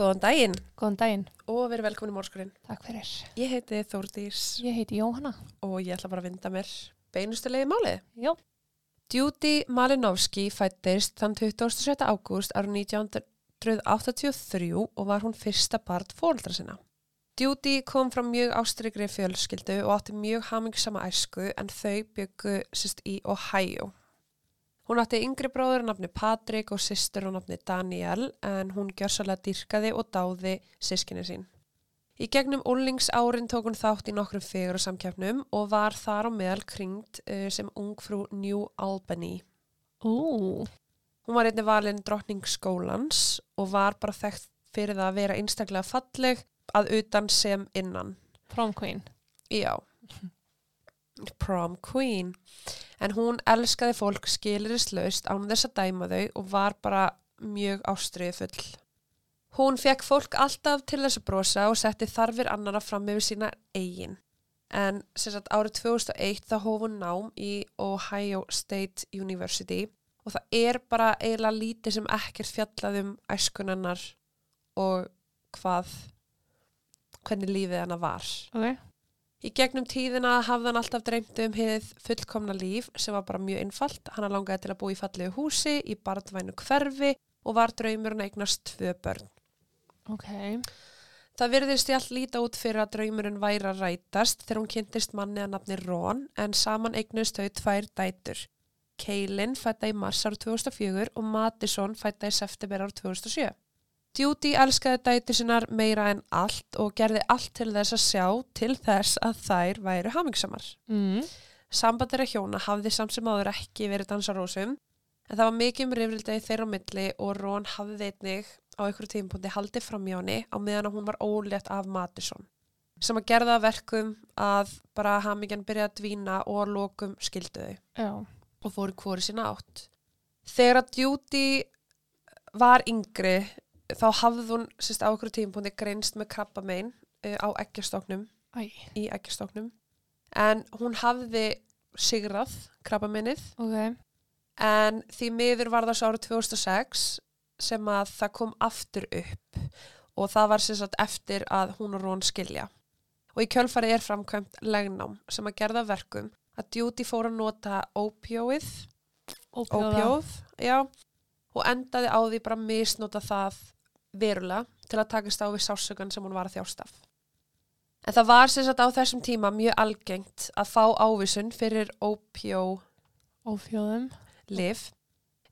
Góðan daginn Góðan daginn, og verið velkomin í mórskurinn. takk fyrir. Ég heiti Þórdís Ég heiti Jóhanna. og ég ætla bara að vinda mér beinustulegi málið. Já. Judy Malinowski fættist þann 27. ágúst árið 1983 og var hún fyrsta barn fóreldra sinna. Judy kom frá mjög ástrygri fjölskyldu og átti mjög hamingsama æsku en þau byggu sérst í Ohio. Hún átti yngri bróður á nafni Patrik og systur á nafni Daniel en hún gjörsalega dýrkaði og dáði sískinni sín. Í gegnum úlingsárin tók hún þátt í nokkrum fegur og samkjöfnum og var þar á meðal kringt uh, sem ungfrú New Albany. Ú, Hún var einnig valinn drottning skólans og var bara þekkt fyrir það að vera einstaklega falleg að utan sem innan. prom queen. Já. Prom queen. En hún elskaði fólk skilirislaust án þess að dæma þau og var bara mjög ástriðu full. Hún fekk fólk alltaf til þess að brosa og setti þarfir annara fram yfir sína eigin. En sagt árið 2001 þá hóf hún nám í Ohio State University og það er bara eiginlega lítið sem ekkert fjallað um æskunennar og hvað, hvernig lífið hennar var. Ok. Í gegnum tíðina hafði hann alltaf dreymt um hið fullkomna líf sem var bara mjög einfalt. Hann langaði til að búa í fallegu húsi, í barndvænu hverfi og var draumurinn að eignast tvö börn. Ok. Það virðist í allt líta út fyrir að draumurinn væri að rætast þegar hún kynntist manni að nafni Ron en saman eignust þau tvær dætur. Keilin fætta í mars árið 2004 og Madison fætta í september árið 2007. Judy elskaði dætur sinnar meira en allt og gerði allt til þess að sjá til þess að þær væru hamingsamar. Mm. Sambandir að hjóna hafði samt sem áður ekki verið dansarósum en það var mikið um rifrildegi þeirra á milli og Ron hafði einnig á einhverju tímapunkti haldið fram hjá henni á meðan hún var ólétt af Madison sem að gerða verkum að bara hamingjan byrjaði að dvína og að lokum skildu þau Já. og fóru hvori sína átt. Þegar að Judy var yngri þá hafði hún sérst, á einhverju tímapunkti greinst með krabba megin uh, á eggjastoknum. Í eggjastoknum. En hún hafði sigrað krabbaminnið ok. en því miður var það svo árið 2006 sem að það kom aftur upp. Og það var sagt eftir að hún og Rón skilja. Og í kjölfarið er framkvæmt legnám sem að gerða verkum að Judy fór að nota ópjóið ópjóð, og endaði á því bara misnota það verulega til að takast á við sásökan sem hún var að þjást af. En það var sem sagt á þessum tíma mjög algengt að fá ávísun fyrir ópjólif Ópjóðum.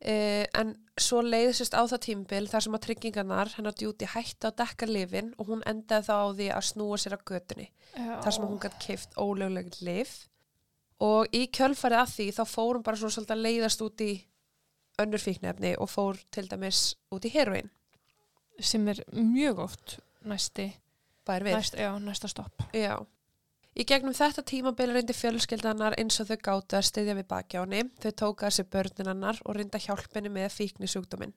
uh, en svo leiðisist á það tímbil þar sem að tryggingarnar hennar djúti hætti að dekka lifin og hún endaði þá á því að snúa sér að götunni Já. þar sem hún gætt keift ólögleg lif og í kjölfarið að því þá fór hún bara svo svolítið að leiðast út í önnur fíknefni og fór til dæmis út í heroin Sem er mjög oft næsti. Næst, já, næsta stopp. Já. Í gegnum þetta tímabil reyndi fjölskyldanar eins og þau gáttu að styðja við bakjáni, þau tóka þessi börninannar og reynda hjálpinni með fíkni sjúkdóminn.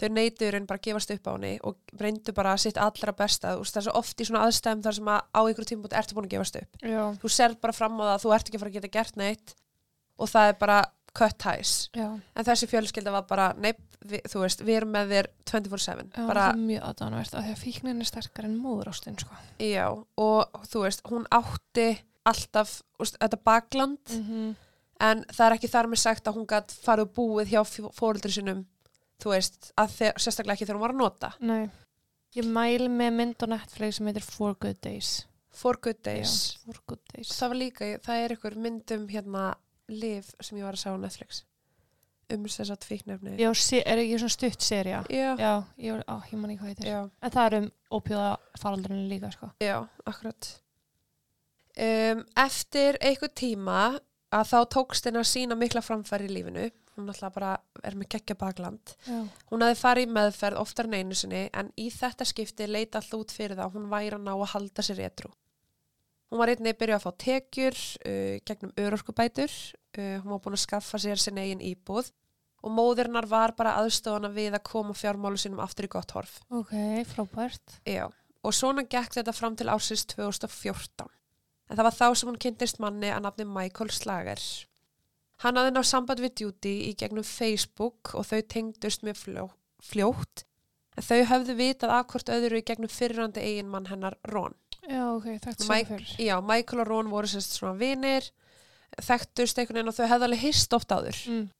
Þau neytuður en bara gefast upp á henni og reyndu bara sitt allra besta. Þú veist, Það er svo oft í svona aðstæðum þar sem að á einhverjum tímabúti ertu búin að gefast upp. Já. Þú serð bara fram á það að þú ert ekki að fara að geta gert neitt og það er bara cut ties. Já. En þessi fjölskylda var bara, nei, við, þú veist, við erum með þér 24-7. Já, Bara, það er mjög aðdánavert að því að fíknin er sterkar en móðurástin, sko. já, og þú veist, hún átti alltaf, úst, þetta bakland -hmm. en það er ekki þar með sagt að hún gætt farið og búið hjá fóreldri sinum þú veist, að þeir, sérstaklega ekki þegar hún var að nota Nei. Ég mæl með mynd á Netflix sem heitir For Good Days. For Good Days, Já, For Good Days. það var líka það er ykkur myndum hérna liv sem ég var að sjá á Netflix um þess að fíknefni Já, er ekki svona stutt serja? já, Já, ég, á, ég man ekki hvað heitir. já, En það er um ópjóða faraldurinn líka, sko. já, akkurat um, eftir einhver tíma að þá tókst henni að sína mikla framfæri í lífinu hún alltaf bara er með geggja bakland Já. Hún hafði farið meðferð oftar en einu sinni en í þetta skipti leita alltaf út fyrir það að hún væri að ná að halda sér réttrú. Hún var einnig byrjuð að fá tekjur uh, gegnum örorkubætur, uh, hún var búin að skaffa sér sin eigin íbúð og móðirnar var bara aðstofana við að koma fjármálu sínum aftur í gott horf. Ok, frábært. Já, og svona gekk þetta fram til ársins 2014. En það var þá sem hún kynntist manni að nafni Michael Slager. Hann hafði náð samband við Judy í gegnum Facebook og þau tengdust með fljó, fljótt En þau höfðu vitað að hvort öðru í gegnum fyrrandi eiginmann hennar Ron. Já, ok, Mike- sem fyrir. Já, Michael og Ron voru sérst svona vinir, þekktust einhvern veginn og þau hefðu alveg hist oft áður. Mm.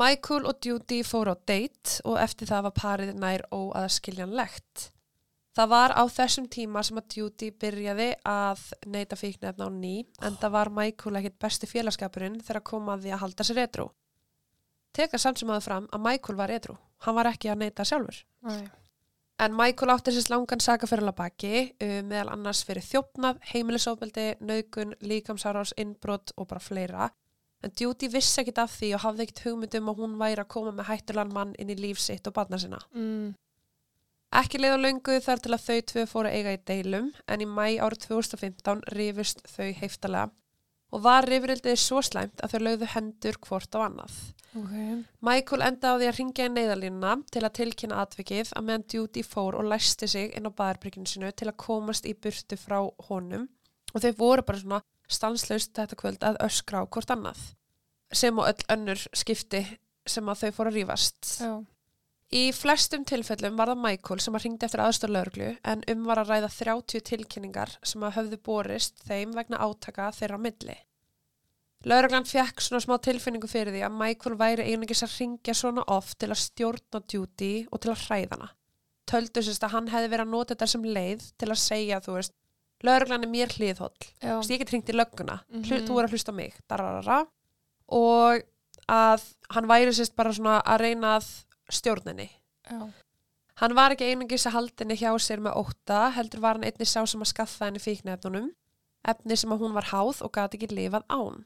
Michael og Judy fóru á date og eftir það var parið nær óaðskiljanlegt. Það var á þessum tíma sem að Judy byrjaði að neyta fíknefna á ný en það var Michael ekkit besti félagskapurinn þegar kom að því að halda sér edru. Teka samt sem aðu fram að Michael var edru. Hann var ekki að neyta sjálfur. Nei. En Michael átti sérst langan sakaferðala baki, uh, meðal annars fyrir þjófnað, heimilisofbeldi, naugun, líkamsárás, innbrot og bara fleira. En Judy vissi ekkit af því og hafði ekkit hugmynd um að hún væri að koma með hættulan mann inn í líf sitt og barna sinna. Mm. Ekki leið á löngu þar til að þau tvö fóru eiga í deilum, en í mæ árið 2015 rifust þau heiftalega og var rifrildið svo slæmt að þau lögðu hendur hvort á annað. Ok. Michael endaði á því að ringja í neyðalínuna til að tilkynna atvikið að meðan Judy fór og læsti sig inn á baðarbrygginu sinu til að komast í burtu frá honum og þau voru bara svona stanslaust þetta kvöld að öskra á hvort annað sem og öll önnur skipti sem að þau fóru að rífast. Já. Í flestum tilfellum var það Michael sem að ringdi eftir aðstóð lauruglu en um var að ræða 30 tilkynningar sem að höfðu borist þeim vegna átaka þeirra á milli. Lauruglan fekk svona smá tilfinningu fyrir því að Michael væri einungis að ringja svona oft til að stjórna duty og til að hræðana. Töldu sérst að hann hefði verið að nota þetta sem leið til að segja, þú veist, lauruglan er mér hliðhóll. Þú veist, ég get hringt í lögguna, mm Mhm. þú er að hlusta mig, dararara. Og að hann væri sérst bara svona að reyna að stjórninni. Já. Hann var ekki einungis að haldinni hjá sér með ótta, heldur var hann einnig sá sem að skaffa henni fíknefnunum, efni sem að hún var háð og gati ekki lifað án.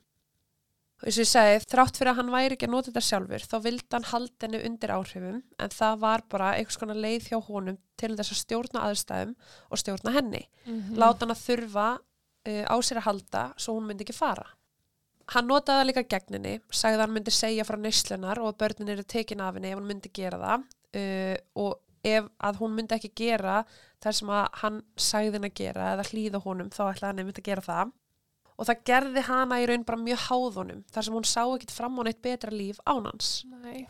Eins og ég segi, þrátt fyrir að hann væri ekki að nota þetta sjálfur, þá vildi hann haldinni undir áhrifum, en það var bara einhvers konar leið hjá honum til þess að stjórna aðstæðum og stjórna henni. Mm. Láta hann að þurfa uh, á sér að halda svo hún myndi ekki fara. Hann notaði það líka gegn henni, sagði að hann myndi segja frá neyslunar og að börnin eru tekin af henni ef hann myndi gera það uh, og ef að hún myndi ekki gera þar sem að hann sagði henni að gera eða hlýða honum þá ætlaði hann einmitt að gera það. Og það gerði hana í raun bara mjög háðunum þar sem hún sá ekkit fram á neitt betra líf án hans. Nei.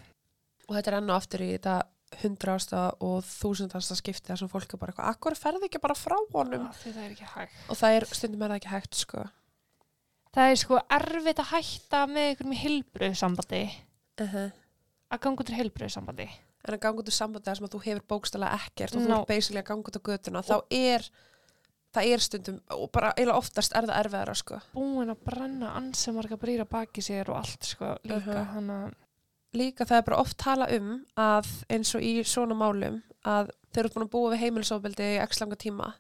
og þetta er enn og aftur í þetta hundrasta og þúsundasta skipti þar sem fólk er bara eitthvað, akkur ferði ekki bara frá honum? Því það og það er stundum er það ekki hægt sko Það er sko erfitt að hætta með einhverjum hilbröðu sambandi uh -huh. að ganga út í hilbröðu sambandi. en að ganga út úr sambandi þar sem að þú hefur bókstala ekkert og þú No. er basically að ganga út á götuna þá er það er stundum og bara eiginlega oftast er það erfiðara sko Búin að brenna ansið marga brýra baki sér og allt sko líka. Hann að, líka það er bara oft tala um að eins og í svona málum að þeir eru búin að búa við heimilisofbeldi í x langa tíma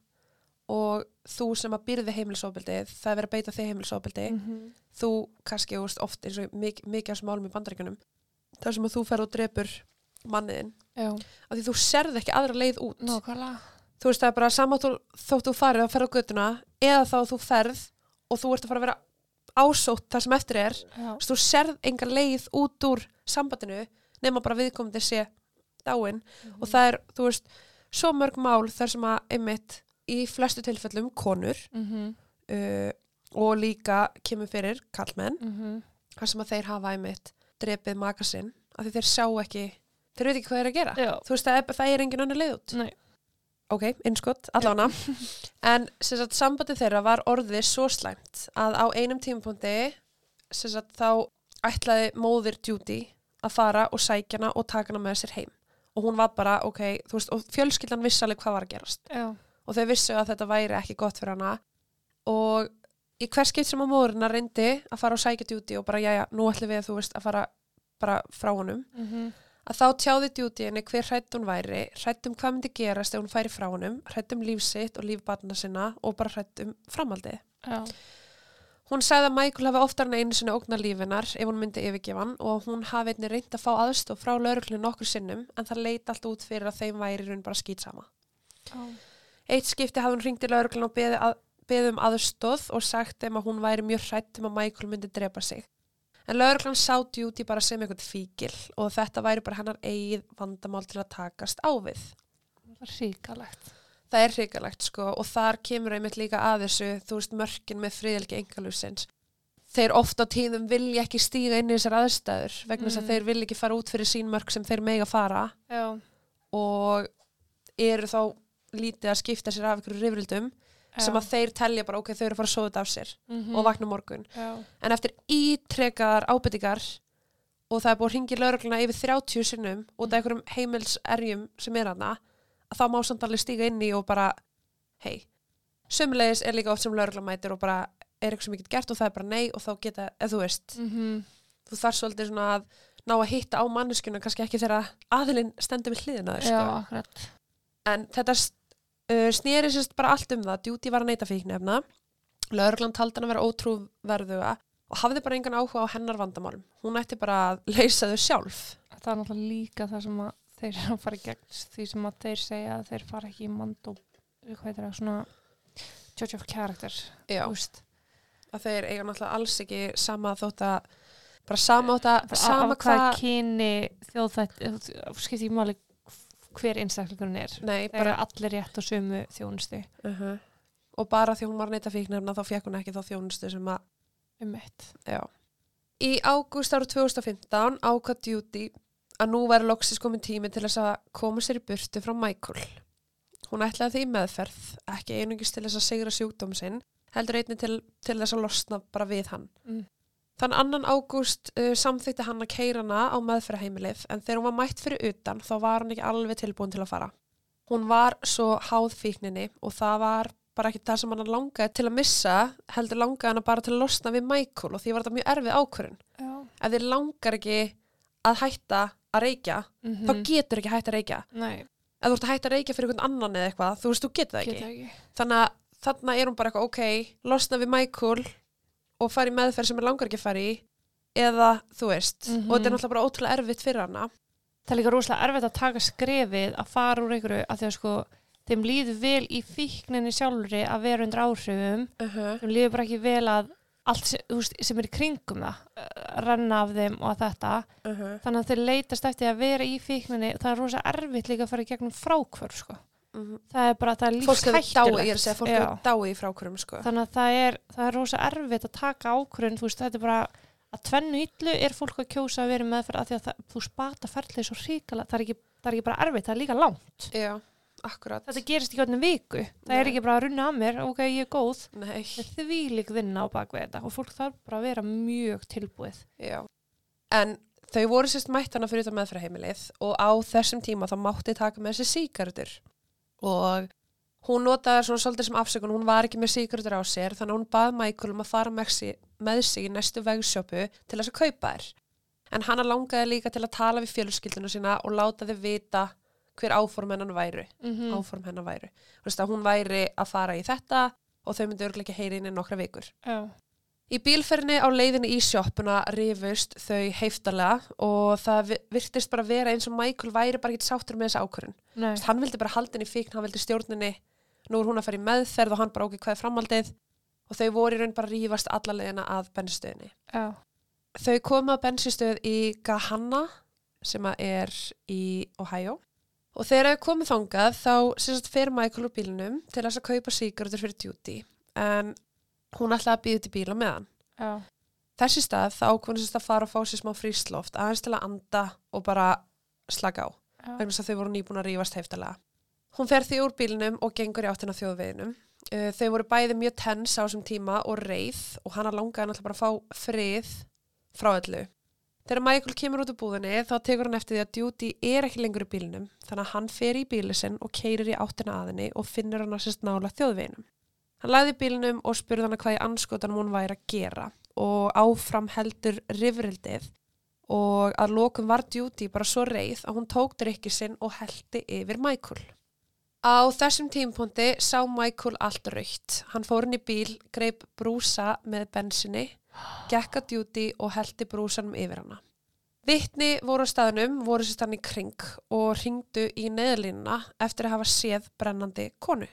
og þú sem að byrði heimilisofbeldi það er verið að beita þig heimilisofbeldi mm þú kannski veist, oft eins og mik mikið af þessum málum í bandaríkunum þar sem að þú fer og drepur manniðin af því þú serð ekki aðra leið út. Nákvæmlega. þú veist það er bara saman þótt þú farið að ferð á göttuna eða þá þú ferð og þú ert að fara að vera ásótt þar sem eftir er Þú serð enga leið út úr sambandinu nema bara viðkomandi sé dáin og það er, þú veist, svo mörg mál þar sem að einmitt í flestu tilfellum konur mm -hmm. uh, og líka kemur fyrir kallmenn Mm þar sem að þeir hafa einmitt drepið maka sinn af því þeir sjá ekki, þeir veit ekki hvað þeir að gera. Já, þú veist, er, það er engin önnur leið út. Nei. ok, innskott, allána en sagt, sambandi þeirra var orðið svo slæmt að á einum tímapunkti sagt, þá ætlaði móðir Judy að fara og sækja hana og taka hana með sér heim. Og hún var bara, ok, þú veist, og fjölskyldan vissi alveg hvað var að gerast. Já, og þau vissu að þetta væri ekki gott fyrir hana og í hvers skipt sem að móðurina reyndi að fara og sækja Judy og bara, jæja, nú ætlum við, þú veist, að fara bara frá honum mm að þá tjáði Judy henni hver hrætt hún væri, hrætt um hvað myndi gerast ef hún færi frá honum, hrætt um líf sitt og líf barna sinna og bara hrætt um framhaldið. já, Hún sagði að Michael hafi oftar en einu sinni ógnar lífinar ef hún myndi yfirgefa hann og hún hafi einnig reynd að fá aðstof frá lauruglu nokkur sinnum en það leit allt út fyrir að þeim væri raun bara skýtsama. já. Eitt skipti hafði hún ringt í lauruglun og beðið að, beðið um aðstoð og sagt þeim að hún væri mjög hrætt um að Michael myndi drepa sig. En lauruglan sá Judy bara sem einhvern fíkil og þetta væri bara hennar eigið vandamál til að takast á við. Það er ríkalegt. Það er hrikalegt sko og þar kemur einmitt líka að þessu, þú veist, mörkin með friðelgi engalufsins. Þeir oft á tíðum vilja ekki stíga inn í þessar aðstæður vegna þess Mm. að þeir vilja ekki fara út fyrir sín mörk sem þeir mega fara Já, og eru þá lítið að skipta sér af ykkur rifrildum sem að þeir telja bara ok, þau eru að fara að sofa þetta af sér -hmm. og vakna á morgun Já. en eftir ítrekkaðar ábyrtingar og það er búið að ringja laurugluna yfir 30 sinnum út af einhverjum heimilserjum sem er hana að þá má samt alveg stíga inn í og bara hei, sömulegis er líka oft sem laurugla mætir og bara er eitthvað sem ég get gert og það er bara nei og þá geta, eða þú veist Mm þú þarf svolítið svona að ná að hitta á manneskjuna kannski ekki þegar aðilinn stendur við hliðina þér sko. en þetta uh, snýri sérst bara allt um það. Djúti var að neyta fíknefna lauruglan taldi hann að vera ótrúverðuga og hafði bara engan áhuga á hennar vandamálum. Hún ætti bara að leysa þau sjálf. Það er náttúrulega líka það sem að þeir að fara í gegn því sem að þeir segja að þeir fara ekki í mand og hvað heitir það, svona judge of character. Að þeir eiga náttúrulega alls ekki sama þótt að bara sama þótt að Af- sama hvað kyni þjóðþætt skipti ekki máli hver einstaklingurinn er nei, þeir bara, eru allir rétt og sömu þjónustu uh og bara því hún var neyta fíknefna þá fekk hún ekki þá þjónustu sem að um eitt Já. Í ágúst ára 2015 ákvað Judy að nú væri loksis komin tími til þess að koma sér í burtu frá Michael. Hún ætlaði því meðferð, ekki einungis til þess að segra sjúkdóm sinn, heldur einnig til, til þess að losna bara við hann. mm. Þann annan ágúst uh, samþykti hann að keira hana á meðferðheimilið en þegar hún var mætt fyrir utan þá var hann ekki alveg tilbúin til að fara. Hún var svo háð fíkninni og það var bara ekki það sem hann langaði til að missa, heldur langaði hann bara til að losna við Michael og því var þetta mjög erfið ákvörun. Já. Ef þið langar ekki að hætta að reykja, Mm þá getur ekki hætta að reykja. Nei, Ef þú ert að hætta að reykja fyrir einhvern annan eða eitthvað, þú veist, þú getur það ekki. geta ekki Þannig að þarna er hún bara eitthvað, ok, losna við Michael og fara í meðferð sem er langar ekki að fara í, eða þú veist, Mhm. og þetta er náttúrulega bara ótrúlega erfitt fyrir hana. Það er líka rosalega erfitt að taka skrefið að fara úr einhverju að því að sko þeim líður vel í fíkninni sjálfri að vera undir áhrifum Uh -huh. þeim líður bara ekki vel að allt sem, veist, sem er í kringum það uh, renna af þeim og þetta Uh -huh. þannig að þeir leitast eftir að vera í fíkninni það er rosalega erfitt líka að fara í gegnum frákvörf sko. Það er bara, það er Fólk er að segja, fólk Já. hefur dáið í frákurum, sko. þannig að það er, það er rosa erfitt að taka ákvörðun, þú veist, þetta er bara að tvennu illu er fólk að kjósa að vera í meðferð af því að það, þú spata ferlið svo ríkala, það er ekki, það er ekki bara erfitt, það er líka langt. Já, akkurat. Þetta gerist ekki hvernig viku, það Nei. er ekki bara að runna að mér, ok, ég er góð, það er þvílík vinna á bakvið þetta og fólk þarf bara að vera mjög tilbúið. já. En þau voru sérst mættana fyrir þetta meðferðheimilið og á þessum tíma þá mátti taka með þessi síkardur. Og hún notaði svona svolítið sem afsökun, hún var ekki með síkardur á sér, þannig að hún bað Michael um að fara með sig, með sig í næstu vegsjópu til þess að kaupa þær. En hana langaði líka til að tala við fjölskyldinu sína og láta þau vita hver áform hennan væru. Mm Áform hennan væru. Hún væri að fara í þetta og þau myndi örglega ekki heyri inn í nokkra vikur. Já, Í bílferðinni á leiðinni í sjoppuna rifust þau heiftarlega og það vi- virtist bara vera eins og Michael væri bara ekki sáttur með þessa ákvörun. nei, Hann vildi bara í fíkn, hann vildi stjórninni, nú er hún að fara í meðferð og hann bara okkur hvað er framhaldið? Og þau voru í raun bara rífast alla leiðina að bensinstöðinni. já, Þau komu að bensinstöð í Gahanna sem er í Ohio. Og þegar þau komið þangað þá fer Michael úr bílnum til að kaupa síkardur fyrir duty en hún ætlaði að býða til bíla með hann. já, Þessi stað þá ákveðin sérst að fara og fá sér smá frísloft aðeins til að anda og bara slaka á vegna þess að þau voru nýbúin að rífast heftalega. Hún fer því úr bílnum og gengur í áttina þjóðveginum. Uh, þau voru bæði mjög tens á þessum tíma og reið og hana langaði náttúrulega bara að fá frið frá öllu. Þegar Michael kemur út úr búðinni þá tekur hann eftir því að Judy er ekki lengur í bílnum þannig að hann fer í bíli sinn og keirir í áttina að henni og finnur hann að sérst nála þjóðveginum. Hann lagði bílnum og spurði hann hvað í anskotanum hún væri að gera og áfram heldur rifrildið og að lokum var Judy bara svo reið að hún tók drikki sinn og heldi yfir Michael. Á þessum tímpunkti sá Michael allt raukt. Hann fór inn í bíl, greip brúsa með bensinni, gekk að Judy og heldi brúsanum yfir hana. Vittni voru á staðnum, voru sér stann í kring og ringdu í neðlínuna eftir að hafa séð brennandi konu.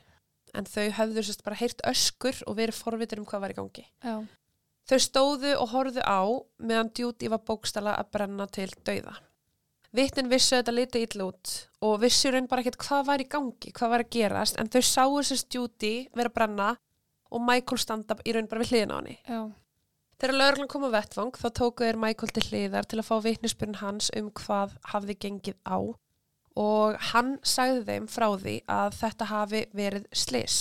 En þau höfðu sérst bara heyrt öskur og verið forvitur um hvað var í gangi. já, Þau stóðu og horfðu á meðan Judy var bókstala að brenna til dauða. Vittin vissu þetta liti illa út og vissu raun bara ekkert hvað var í gangi, hvað var að gerast, en þau sáu sérst Judy vera að brenna og Michael standa í raun bara við hliðina á henni. já, Þegar lögreglan kom á vettvang þá tóku þeir Michael til hliðar til að fá vitnisspurinn hans um hvað hafði gengið á og hann sagði þeim frá því að þetta hafi verið slis.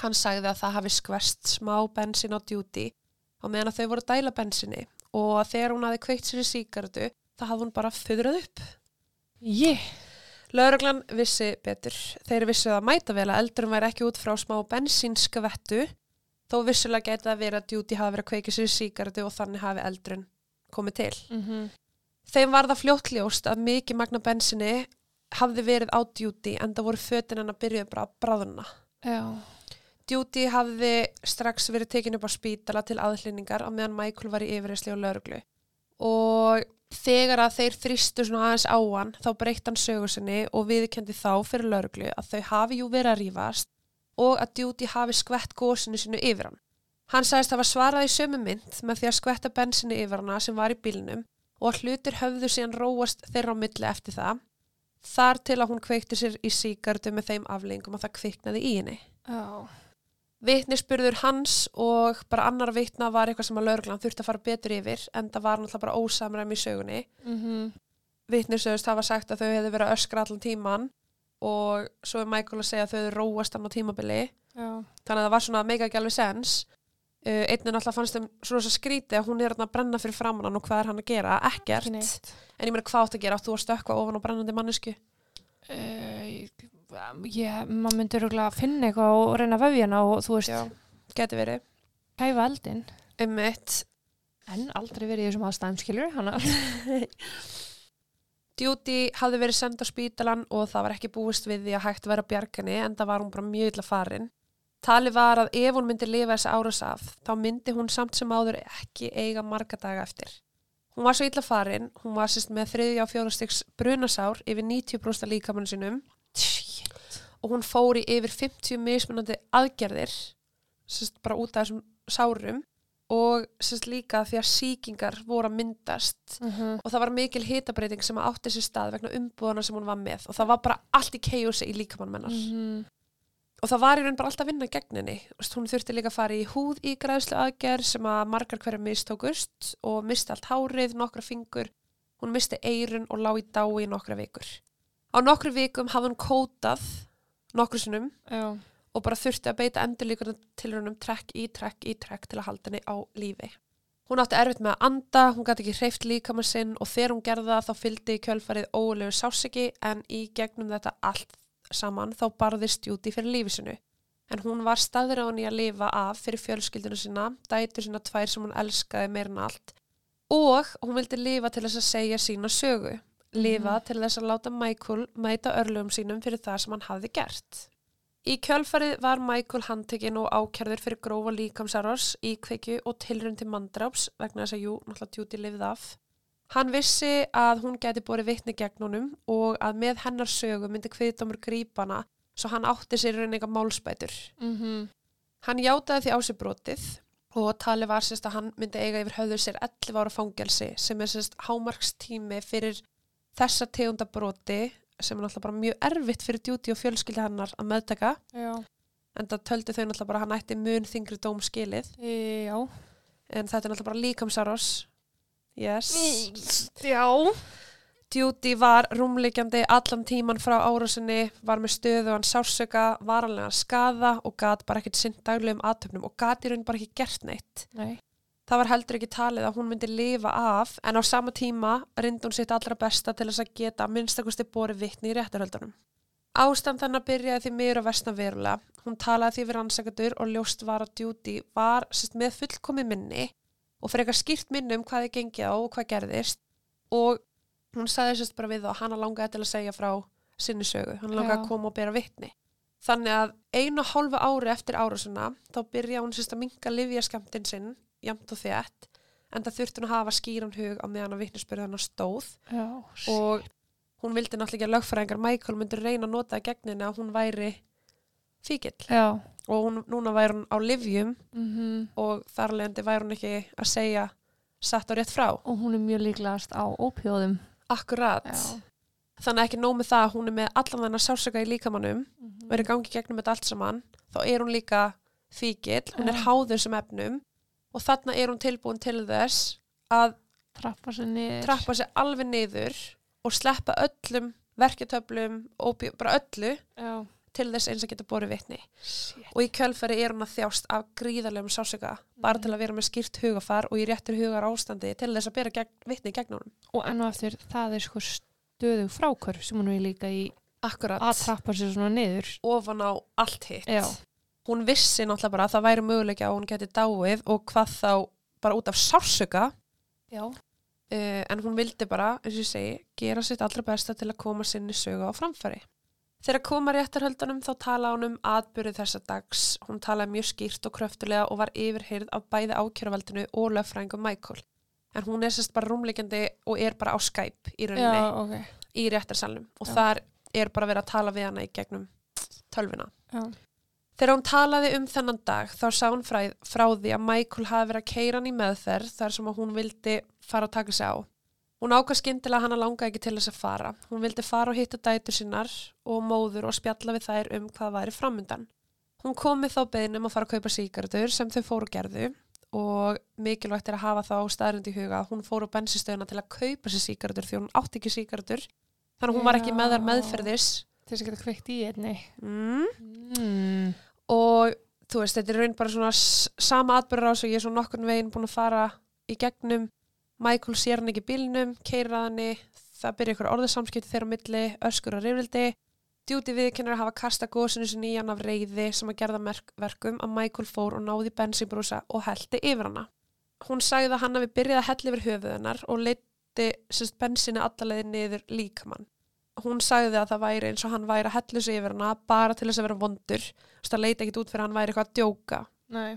Hann sagði að það hafi skverst smá bensin á djúti og meðan að þau voru að dæla bensinni og að þegar hún hafi kveikt sér í síkartu það hafði hún bara föðrað upp. Ég, Lauruglan vissi betur. Þeir vissu að mæta vel að eldurum væri ekki út frá smá bensínskvettu þó vissulega geti það verið að djúti hafi verið að kveika sér í síkartu og þannig hafi eldurinn komið til. mm Þeim var það fljóttljóst að mikið magna bensinni hafði verið á djúti en það voru fötin hann að byrja bara að bráðuna. já, Djúti hafði strax verið tekin upp á spítala til aðhlýningar á meðan Michael var í yfirreysli og lauruglu. Og þegar að þeir þrýstu svona aðeins á hann þá breytt hann sögu sinni og viðkendi þá fyrir lauruglu að þau hafi jú verið að rífast og að Djúti hafi skvett gósinu sinu yfir hann. Hann sagðist hafa svarað í sömu mynd með því að skvetta bensinu yfir hana sem var í bílnum og hlutir höfðu síðan róast þeirra á milli eftir það. Þar til að hún kveikti sér í síkardu með þeim aflengum að það kviknaði í henni. já, Vitnisspurður hans og bara annar vitna var eitthvað sem að lauruglan þurfti að fara betur yfir en það var náttúrulega bara ósamræmi í sögunni. mm Vitnisöðust hafa sagt að þau hefðu verið að öskra allan tíman og svo er Michael að segja að þau hefðu róast á tímabili já, þannig að það var svona mega alveg sens. Uh, Einnig náttúrulega fannst þeim svo rosa skríti að hún er að brenna fyrir framann og hvað er hann að gera? Ekkert. En ég meina hvað átt að gera? Átt þú að stökkva ofan á brennandi mannesku? Uh, ég, maður myndi rúglega að finna eitthvað og reyna hana og þú veist, Já, geti verið. kæfa eldin. Um. En aldrei verið í þessum aðstæðum skilur, hana. Judy hafði verið send á spítalan og það var ekki búist við því að hægt vera bjargani en það var hún bara mjög illa farin. Tali var að ef hún myndi lifa þessi árás af þá myndi hún samt sem áður ekki eiga marga daga eftir. Hún var svo illa farin, hún var sérst með þriðja og fjórastyks brunasár yfir 90% af líkamann sinum og hún fór í yfir 50 mismunandi aðgerðir sérst bara út af þessum sárum og sérst líka því að sýkingar voru að myndast Mhm. og það var mikil hitabreiting sem átti sér stað vegna umbúðana sem hún var með og það var bara allt í keiusi í líkamann mennar Mhm. Og það var í raun bara alltaf að vinna gegn henni. Hún þurfti líka að fara í húð í græðslu aðgerð sem að margar hverja mistókust og misti allt hárið, nokkra fingur. Hún misti eirun og lá í dái í nokkra vikur. Á nokkru vikum hafði hún kótað nokkru sinnum Já, og bara þurfti að beita endurlíkurinn til húnum trekk í trekk í trekk til að halda henni á lífi. Hún átti erfitt með að anda, hún gæti ekki hreift líkamann sinn og þegar hún gerði það þá fylgdi í kjölfarið ólegu sásiki en í gegnum þetta allt saman þá barðist Júti fyrir lífi sinu. En hún var staður á henni að lifa af fyrir fjölskyldinu sína, dætur sína tvær sem hún elskaði meir en allt og hún vildi lifa til þess að segja sína sögu. Lifa til þess að láta Michael mæta örlugum sínum fyrir það sem hann hafði gert. Í kjölfarið var Michael handtekinn og ákjærður fyrir grófa líkamsárás, íkveikju og tilrun til mandráps vegna þess að jú, náttúrulega Judy lifið af. Hann vissi að hún geti borið vitni gegn honum og að með hennar sögu myndi kviðdómur grípana svo hann átti sér reyninga málspætur. Mhm. Hann játaði því á sig brotið og talið var sérst að hann myndi eiga yfir höfður sér 11 ára fangelsi sem er sérst hámarkstími fyrir þessa tegunda broti sem er náttúrulega bara mjög erfitt fyrir djúti og fjölskyldi hennar að meðtaka Já. en það töldu þau náttúrulega bara hann ætti mun þingri dóm skilið Já. en þetta er náttúrulega bara líkamsárás yes Já. Judy var rúmleikjandi allan tíman frá árásinni, var með stöðu hann sársöka, varanlega skaða og gat bara ekkert sinn daglegum aðtöfnum og gat í raun bara ekki gert neitt. Nei. Það var heldur ekki talið að hún myndi lifa af en á sama tíma reyndi hún sitt allra besta til þess að geta minnstakosti borið vitni í réttarhöldunum. Ástand þannig að byrjaði því meira versna verulega. Hún talaði því við rannsakadur og ljóst var að Judy var sérst, með fullkomi minni og fyrir eitthvað skýrt minni um hvað þið gengið á og hvað gerðist og hún sagði sérst bara við að hana langaði til að segja frá sinni sögu, hann langaði að koma og bera vitni. Þannig að einu og hálfa ári eftir árásuna þá byrja hún sérst að minka livjaskamptin sinn, jamt og þétt, en það þurfti hún að hafa skýran hug á meðan að vitnisbyrðu hann stóð Já. og hún vildi náttúrulega að lögfræðingar Michael myndi reyna að nota það gegn henni að hún væri fíkil Já. Og hún, núna væri hún á livjum Mhm. og þar leðandi væri hún ekki að segja satt og rétt frá. Og hún er mjög líklegast á ópjóðum. Akkurat. Já. Þannig ekki nóg með það að hún er með allan þennan sársöka í líkamannum, Mhm. verið gangi gegnum þetta allt saman, þá er hún líka fíkil, hún er háður sem efnum og þarna er hún tilbúin til þess að Trappa sér trappa sig alveg niður og sleppa öllum verketöflum, bara öllu Já. Til þess eins að geta borið vitni. Shit. Og í kjölfæri er hún að þjást af gríðarlegum sásöka, bara til að vera með skýrt hugafar og í réttur hugar ástandi til þess að bera gegn, vitni gegn honum. Og enn og eftir, það er sko stöðug frákvörf sem hún er líka í Akkurat. að trappa sér svona niður. Ofan á allt hitt. Já. Hún vissi náttúrulega bara að það væri möguleika að hún geti dáið og hvað þá bara út af sásöka. Uh, en hún vildi bara, eins og ég segi, gera sitt allra besta til að koma sinni sögu á framfæri. Þegar koma réttarhöldunum þá tala hún um atbyrðu þessa dags. Hún talaði mjög skýrt og kröftulega og var yfirheyrð af bæði ákjöruvaldinu og löffræðingum Michael. En hún er sérst bara rúmleikandi og er bara á Skype í rauninni Já, ok. í réttarsalnum og Já. þar er bara verið að tala við hana í gegnum tölvuna. Já. Þegar hún talaði um þennan dag þá sá hún frá, frá því að Michael hafi verið að keira hann í meðferð þar sem hún vildi fara að taka sig á. Hún ákvað skyndilega að hana langaði ekki til þess að fara. Hún vildi fara og hitta dætur sinnar og móður og spjalla við þær um hvað væri framundan. Hún kom með þá beðnum að fara að kaupa síkardur sem þau fóru og gerðu og mikilvægt er að hafa þá staðrind í huga að hún fór á bensistöðuna til að kaupa sér síkardur því hún átti ekki síkardur. Þannig að hún var ekki með þar meðferðis. Þess að geta kveikt í einni. Mm Mm. og þú veist, þetta er raun bara svona sama atbyrður á svo ég er svona nokkurn veginn búin að fara í gegnum Michael sér hann ekki bílnum, keira hann það byrja ykkur orðasamskipti þeirra milli öskur og rifrildi Duty viðkennir að hafa kasta gósinu sinni í hann af reyði sem að gerða verkum að Michael fór og náði bensinbrúsa og heldi yfir hana. Hún sagði að hann hafi byrjað að hella yfir höfuð hennar og leiti sérst bensinu allalegði niður líkamann. Hún sagði að það væri eins og hann væri að hella sig yfir hana bara til þess að vera vondur. Þess að leita ekkit út fyrir að hann væri eitthvað að djóka. Nei.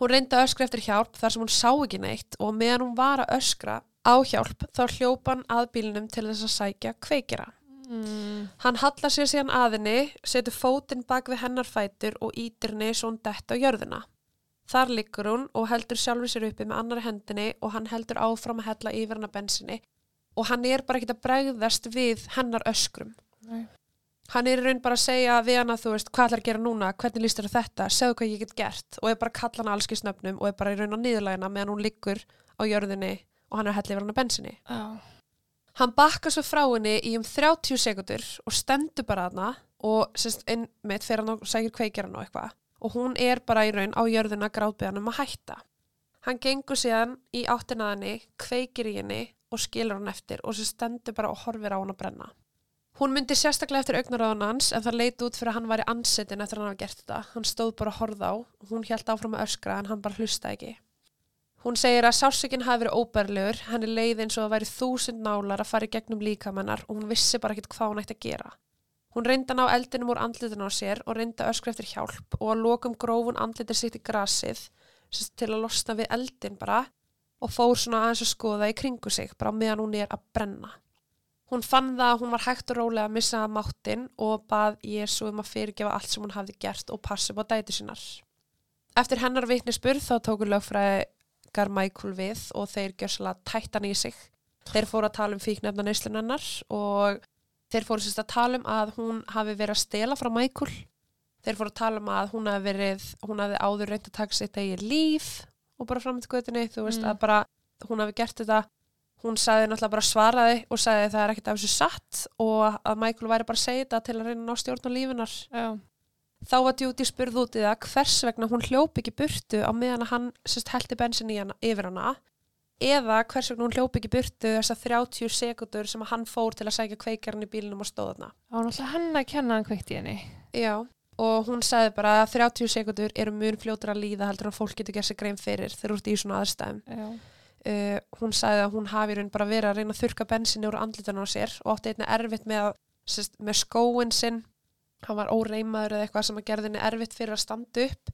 Hún reyndi að öskra eftir hjálp þar sem hún sá ekki neitt og meðan hún var að öskra á hjálp þá hljópa hann að bílnum til þess að sækja kveikira. Mm. Hann hallar sér síðan aðinni, setur fótinn bak við hennar fætur og ítir henni svo hún dett á jörðina. Þar liggur hún og heldur sjálfur sér uppi með annari hendinni og hann heldur áfram að hella yfir hennar bensinni og hann er bara ekkert að bregðast við hennar öskrum. Nei. Hann er í raun bara að segja við hana, þú veist, hvað ætlar að gera núna, hvernig líst þér á þetta, segðu hvað ég get gert og er bara að kalla hana allski snöfnum og er bara í raun á niðurlægina meðan hún liggur á jörðinni og hann er að hella yfir hennar bensinni. Já. Hann bakka svo frá henni í um 30 sekundur og stendur bara hana og semst innmitt fyrir hann og sækir kveikir hann og eitthvað og hún er bara í raun á jörðina gráðbyðan um að hætta. Hann gengur síðan í áttina að henni, kveikir í henni og skilur hann eftir og sem stendur bara og horfir á hann að brenna. Hún myndi sérstaklega eftir augnaráðan hans en það leit út fyrir að hann væri ansettin eftir að hann hafa gert þetta. Hann stóð bara að horfa á, hún held áfram að öskra en hann bara hlusta ekki. Hún segir að sásökinn hafi verið óbærlegur, hann er leið eins og það væri þúsund nálar að fara í gegnum líkamennar og hún vissi bara ekkert hvað hún ætti að gera. Hún reyndi að ná eldinum úr andlitinu á sér og reyndi að öskra eftir hjálp og að lokum grófun andlitir sitt í grasið til að losna við eldin bara og fór svona aðeins að skoða í kringu sig bara meðan hún er að brenna. Hún fann það að hún var hægt og rólega að missa máttinn og bað Jésu um að fyrirgefa allt sem hún hafði gert og passa upp á dæti sinnar. Eftir hennar vitnisspurð þá tóku lögfræðingar Michael við og þeir gjörsala tættan í sig. Þeir fóru að tala um fíknefna neyslun hennar og þeir fóru sérst að tala um að hún hafi verið að stela frá Michael. Þeir fóru að tala um að hún hafi verið, hún hafi áður reynd að taka sitt eigin líf og bara fram til göttinni, þú veist Mm. að bara hún hafi gert þetta. Hún sagði náttúrulega bara svaraði og sagði að það er ekkert af þessu satt og að Michael væri bara að segja þetta til að reyna að ná stjórn á lífinar. Já. Þá var Judy spurð út í það hvers vegna hún hljóp ekki burtu á meðan að hann sérst heldi bensin í hana, yfir hana eða hvers vegna hún hljóp ekki burtu þessar 30 sekundur sem að hann fór til að sækja kveikjarinn í bílinum og stóða þarna. Það var náttúrulega henn að kenna hann kveikt í henni. Já, og hún sagði bara að 30 sekundur eru mun fljótur að líða heldur en fólk getur gert sér grein fyrir þegar þú ert í svona aðstæðum. Já. Uh, hún sagði að hún hafi raun bara verið að reyna að þurka bensinni úr andlitunum á sér og átti einnig erfitt með, sérst, með skóin sinn. Hann var óreimaður eða eitthvað sem að gerði henni erfitt fyrir að standa upp.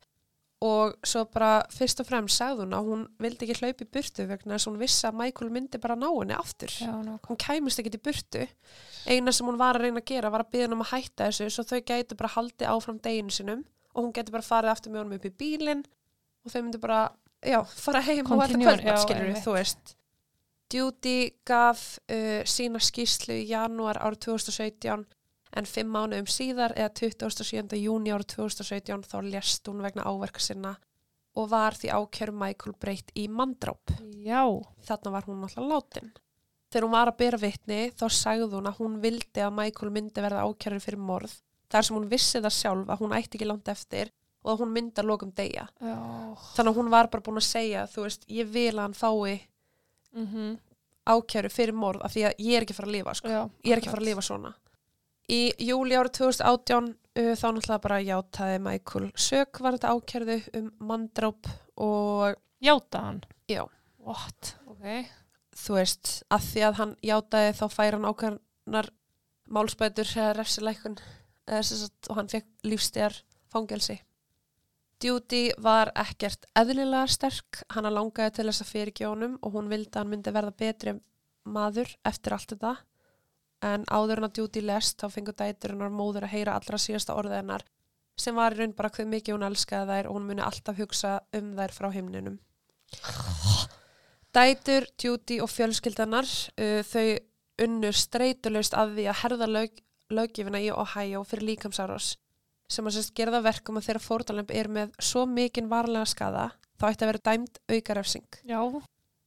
Og svo bara fyrst og fremst sagði hún að hún vildi ekki hlaupa í burtu vegna þess að hún vissi að Michael myndi bara ná henni aftur. Já, hún kæmist ekki í burtu. Eina sem hún var að reyna að gera var að byggja um að hætta þessu svo þau gætu bara haldið áfram deginu sinum og hún gæti bara farið aftur með honum upp í bílinn og þau myndi bara, já, fara heim og on, kvöldmatt, skilur einmitt. þú veist Judy gaf uh, sína skýrslu í janúar árið 2017 en fimm mánuðum síðar eða 27. júni árið 2017 þá lést hún vegna áverka sinna og var því ákjör Michael breytt í mandráp Já. þarna var hún alltaf látin. þegar hún var að bera vitni þá sagði hún að hún vildi að Michael myndi verða ákjærður fyrir morð þar sem hún vissi það sjálf að hún ætti ekki langt eftir og að hún myndi að lokum deyja Já. þannig að hún var bara búin að segja þú veist, ég vil að hann fái Mm ákjæru fyrir morð af því að ég er ekki að fara að lifa sko. Já. ég er ekki að fara að lifa svona í júli árið 2018 uh, þá náttúrulega bara játaði Michael sök var þetta ákjærðu um manndráp og Játa hann? Já. What? Ok. þú veist, að því að hann játaði þá fær hann ákjörnar málspætur eða refsileikun og hann fekk lífstíðar fangelsi Judy var ekkert eðlilega sterk. Hann langaði til þess að fyrirgjónum og hún vildi að hann myndi verða betri maður eftir allt þetta. En áður en að Judy lest þá fengur dætur hennar móður að heyra allra síðasta orðið hennar sem var í raun bara hver mikið hún elskaði þær og hún muni alltaf hugsa um þær frá himninum. Dætur, Judy og fjölskyldanar uh, þau unnur streytulaust að því að herða lög, löggifina í Ohio fyrir líkamsárás sem að sérst gerða verkum að þeirra fórtalemp er með svo mikinn varlega skada þá ætti að vera dæmt aukarefsing. Já.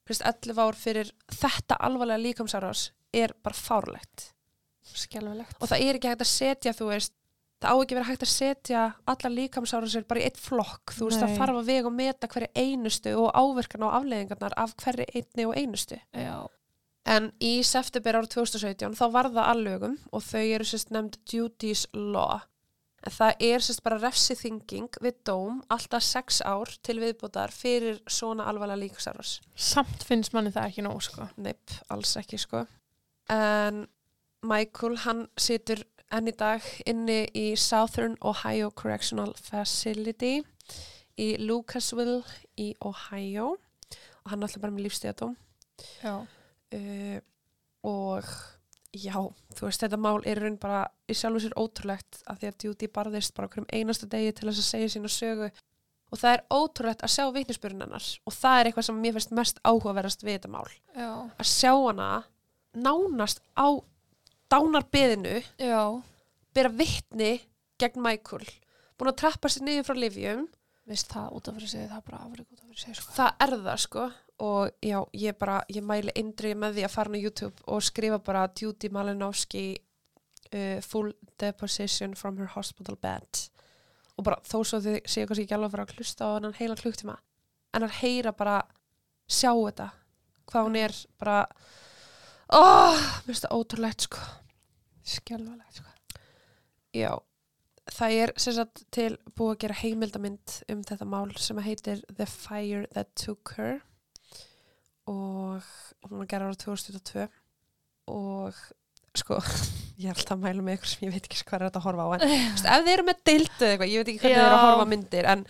Fyrst 11 ár fyrir þetta alvarlega líkamsárás er bara fárlegt Skelvilegt. og það er ekki hægt að setja þú veist það á ekki verið hægt að setja alla líkamsárásir bara í eitt flokk þú veist Nei. það þarf að vega og meta hverju einustu og áverkan á afleðingarnar af hverju einni og einustu Já. En í september árið 2017 þá var það allögum og þau eru sérst nefnd duties law. En það er sérst bara refsithinging við dóm alltaf sex ár til viðbútar fyrir svona alvarlega líkasarvars. Samt finnst manni það ekki nóg, sko. Neip, alls ekki sko. En Michael hann situr enn í dag inni í Southern Ohio Correctional Facility í Lucasville í Ohio og hann er alltaf bara með lífstíðadóm Já. uh, og já, þú veist, þetta mál er raun bara í sjálfu sér ótrúlegt að því að Judy barðist bara hverjum einasta degi til þess að segja sína sögu. Og það er ótrúlegt að sjá vitnisbyrjun hennar. Og það er eitthvað sem mér finnst mest áhugaverðast við þetta mál. Já. að sjá hana nánast á dánarbeðinu bera vitni gegn Michael. Búin að trappa sér niður frá Livjum Veist það sig, það sko. það er það sko og já, ég bara, ég mæli indrið með því að fara á YouTube og skrifa bara Judy Malinowski uh, full deposition from her hospital bed. Og bara þó svo þið séu kannski ekki alveg að fara að hlusta á hennan heila klukktíma en að heyra bara sjá þetta hvað hún er bara oh, mér finnst það ótrúlegt sko. Skelvilegt, sko. Já, það er sem sagt til búið að gera heimildamind um þetta mál sem heitir The Fire That Took Her og hún var gerð ára 2022 og sko, ég er alltaf að mæla með eitthvað sem ég veit ekki hvað er þetta að horfa á en veist, ef þið eru með deildu eða eitthvað, ég veit ekki hvernig þið eru að horfa á myndir en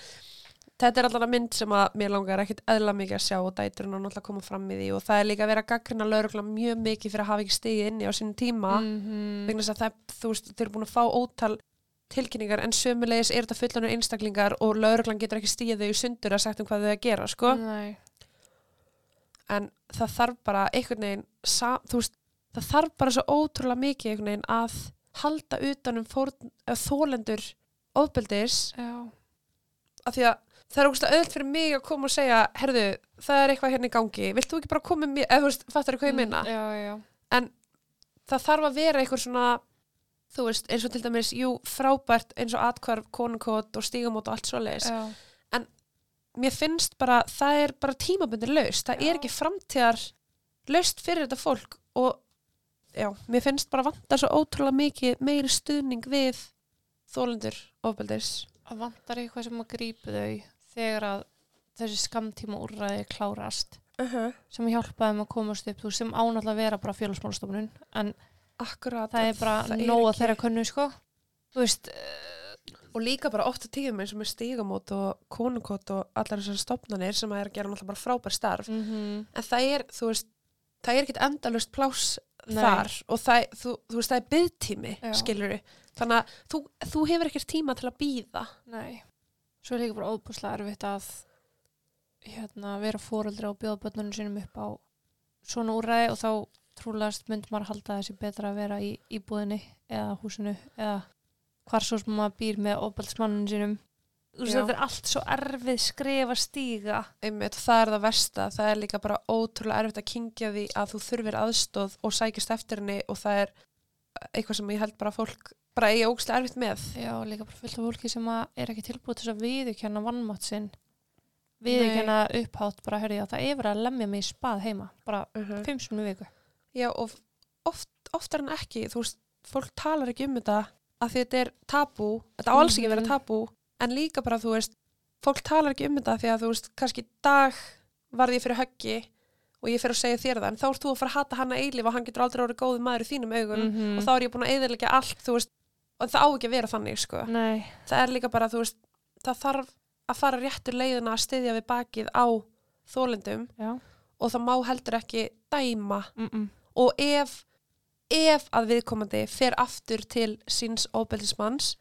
þetta er alltaf mynd sem að mér langar ekkit eðla mikið að sjá og dæturinn og náttúrulega koma fram í því og það er líka að vera að gaggrina laurugla mjög mikið fyrir að hafa ekki stigið inni á sínum tíma. Mhm. vegna þess að það, þú veist, þau eru búin að fá ótal tilkynningar en sömulegis er þetta fullanur einstaklingar og lauruglan getur ekki stíð þau sundur að sagt um hvað þau að gera, sko. En það þarf bara einhvern veginn veist, það þarf bara svo ótrúlega mikið einhvern veginn að halda utanum þólendur ofbeldis. Af því að það er ógustlega auðvitað fyrir mig að koma og segja herðu, það er eitthvað hérna í gangi. Vilt þú ekki bara koma með eða þú veist, fattar þú hvað ég minna Já, já. það þarf að vera eitthvað svona þú veist, eins og til dæmis, jú, frábært eins og atkvarf, konukot og stígamót og allt svo leiðis. Mér finnst bara, það er bara tímabundir laust, það Já. er ekki framtíðar laust fyrir þetta fólk og já, mér finnst bara vantar svo ótrúlega mikið meiri stuðning við þólendur ofbeldis. Það vantar eitthvað sem að grípa þau þegar að þessi skamtíma úrræði klárast Uh -huh. sem hjálpa þeim að komast upp þú sem ánáttúrulega að vera bara félagsmálastofnun en Akkurat. það er bara það nóg að ekki- þeirra kunnu sko þú veist, Og líka bara ofta tíðum eins og með stígamót og konukot og allar þessar stopnarnir sem að er að gera náttúrulega bara frábær starf. mm -hmm. En það er, þú veist, það er ekkit endalust pláss Nei. þar og það, þú, þú veist, það er byggtími, skilur Þannig að þú, þú hefur ekkert tíma til að býða. nei svo er líka bara óbúslega erfitt að hérna, vera fóreldri og bjóða börnunum sínum upp á svona úrræði og þá trúlegast mynd maður halda þessi betra að vera í íbúðinni eða húsinu eða hvar svo sem maður býr með óbæltsmanninu sínum. Þetta er allt svo erfið skrifa stíga. Einmitt, það er það versta, það er líka bara ótrúlega erfitt að kingja því að þú þurfir aðstóð og sækist eftir henni og það er eitthvað sem ég held bara að fólk bara eigi ógstlega erfitt með. Já, líka bara fullt af fólki sem að er ekki tilbúið til að viðurkenna vannmátt sinn. Viðurkenna upphátt bara, hörði, já, það er verið að lemja mig í spað heima. Bara uh fimm sinni í viku. Já, og oft, oftar en ekki, þú veist, fólk talar ekki um þetta að þetta er tabú, þetta á alls ekki að vera Mhm. tabú, en líka bara, þú veist, fólk talar ekki um þetta því að, þú veist, kannski dag varði ég fyrir höggi og ég fyrir að segja þér það, en þá ert þú að fara að hata hana eilif og hann getur aldrei orðið góði maður í þínum augum -hmm. og þá er ég búin að eðilegja allt, veist, og það á ekki að vera þannig, sko. Nei, Það er líka bara, þú veist, það þarf að fara réttur leiðina að styðja við bakið á þólendum já og það má heldur ekki dæma mm -mm. og ef, ef að viðkomandi fer aftur til síns óbeldismanns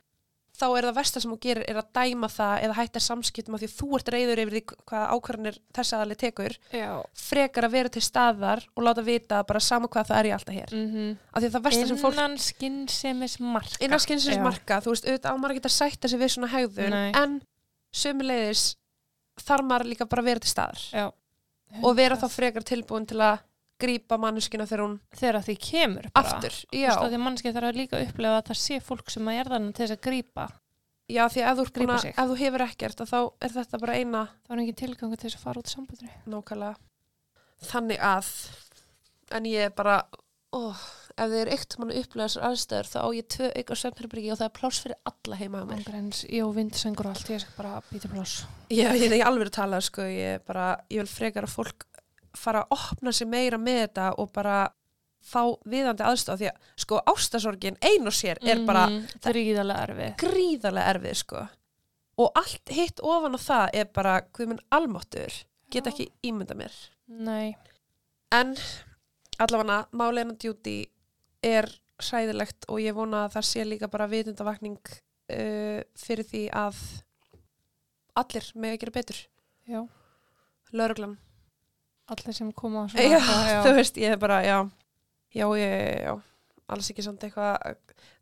þá er það versta sem hún gerir er að dæma það eða hætta samskiptum af því að þú ert reyður yfir því hvað ákvarðanir þess aðali tekur Já frekar að vera til staðar og láta vita bara sama hvað það er ég alltaf hér mm -hmm. af því að það versta sem fólk Innan skynnsemis marka innan skynsins Já. marka, þú veist, auðvitað á ekki að sætta sig við svona Nei. en sömuleiðis þarf maður líka bara að vera til staðar Já og vera þá frekar tilbúin til að grípa manneskina þegar hún Þegar því kemur bara. Aftur, já, veist, að því mannski þarf líka að upplefa að það sé fólk sem að er þannig til þess að grípa. Já því að ef þú, sig. ef þú hefur ekkert þá er þetta bara eina það var engin tilgangu til þess að fara út sambandinu. Nákvæmlega. Þannig að en ég er bara ó, ef þið er eitt mann upplega þessar aðstæður þá á ég tvö ykkur svefnherbyrgi og það er pláss fyrir alla heima á mér. Ángreins, ég og vindsengur og allt, ég skal bara býta pláss. Já, ég er ekki alveg að tala, sko, ég er bara, ég vil frekar að fólk fara að opna sig meira með þetta og bara fá viðandi aðstof því að, sko, ástasorgin ein og sér er bara er gríðarlega erfið. gríðarlega erfið, sko. Og allt hitt ofan á það er bara, hvað minn almáttur get ekki ímynda mér. Nei, en allavega máleina djúti er hræðilegt og ég vona að það sé líka bara vitundavakning uh, fyrir því að allir með að gera betur. Lauruglan allir sem koma á já, svona þú veist, ég er bara, já. Já, ég, já, alls ekki samt eitthvað,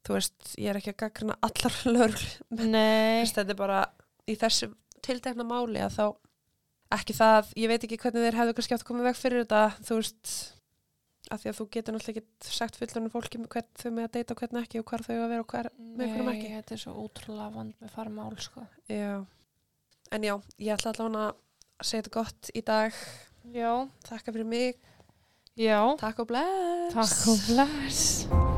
þú veist, ég er ekki að gaggrina allar Nei, þetta er bara í þessu tiltekna máli að þá ekki það, ég veit ekki hvernig þeir hefðu kannski átt að koma veg fyrir þetta, þú veist af því að þú getur náttúrulega ekki sagt fullunum fólki hvern þau með að deyta og hvern ekki og hvar þau að vera og hver, með hverjum Nei, ekki. þetta er svo ótrúlega vand með fara mál sko. já, en já, ég ætla allavega að segja þetta gott í dag, Já, takka fyrir mig. Já. Takk og bless. Takk og bless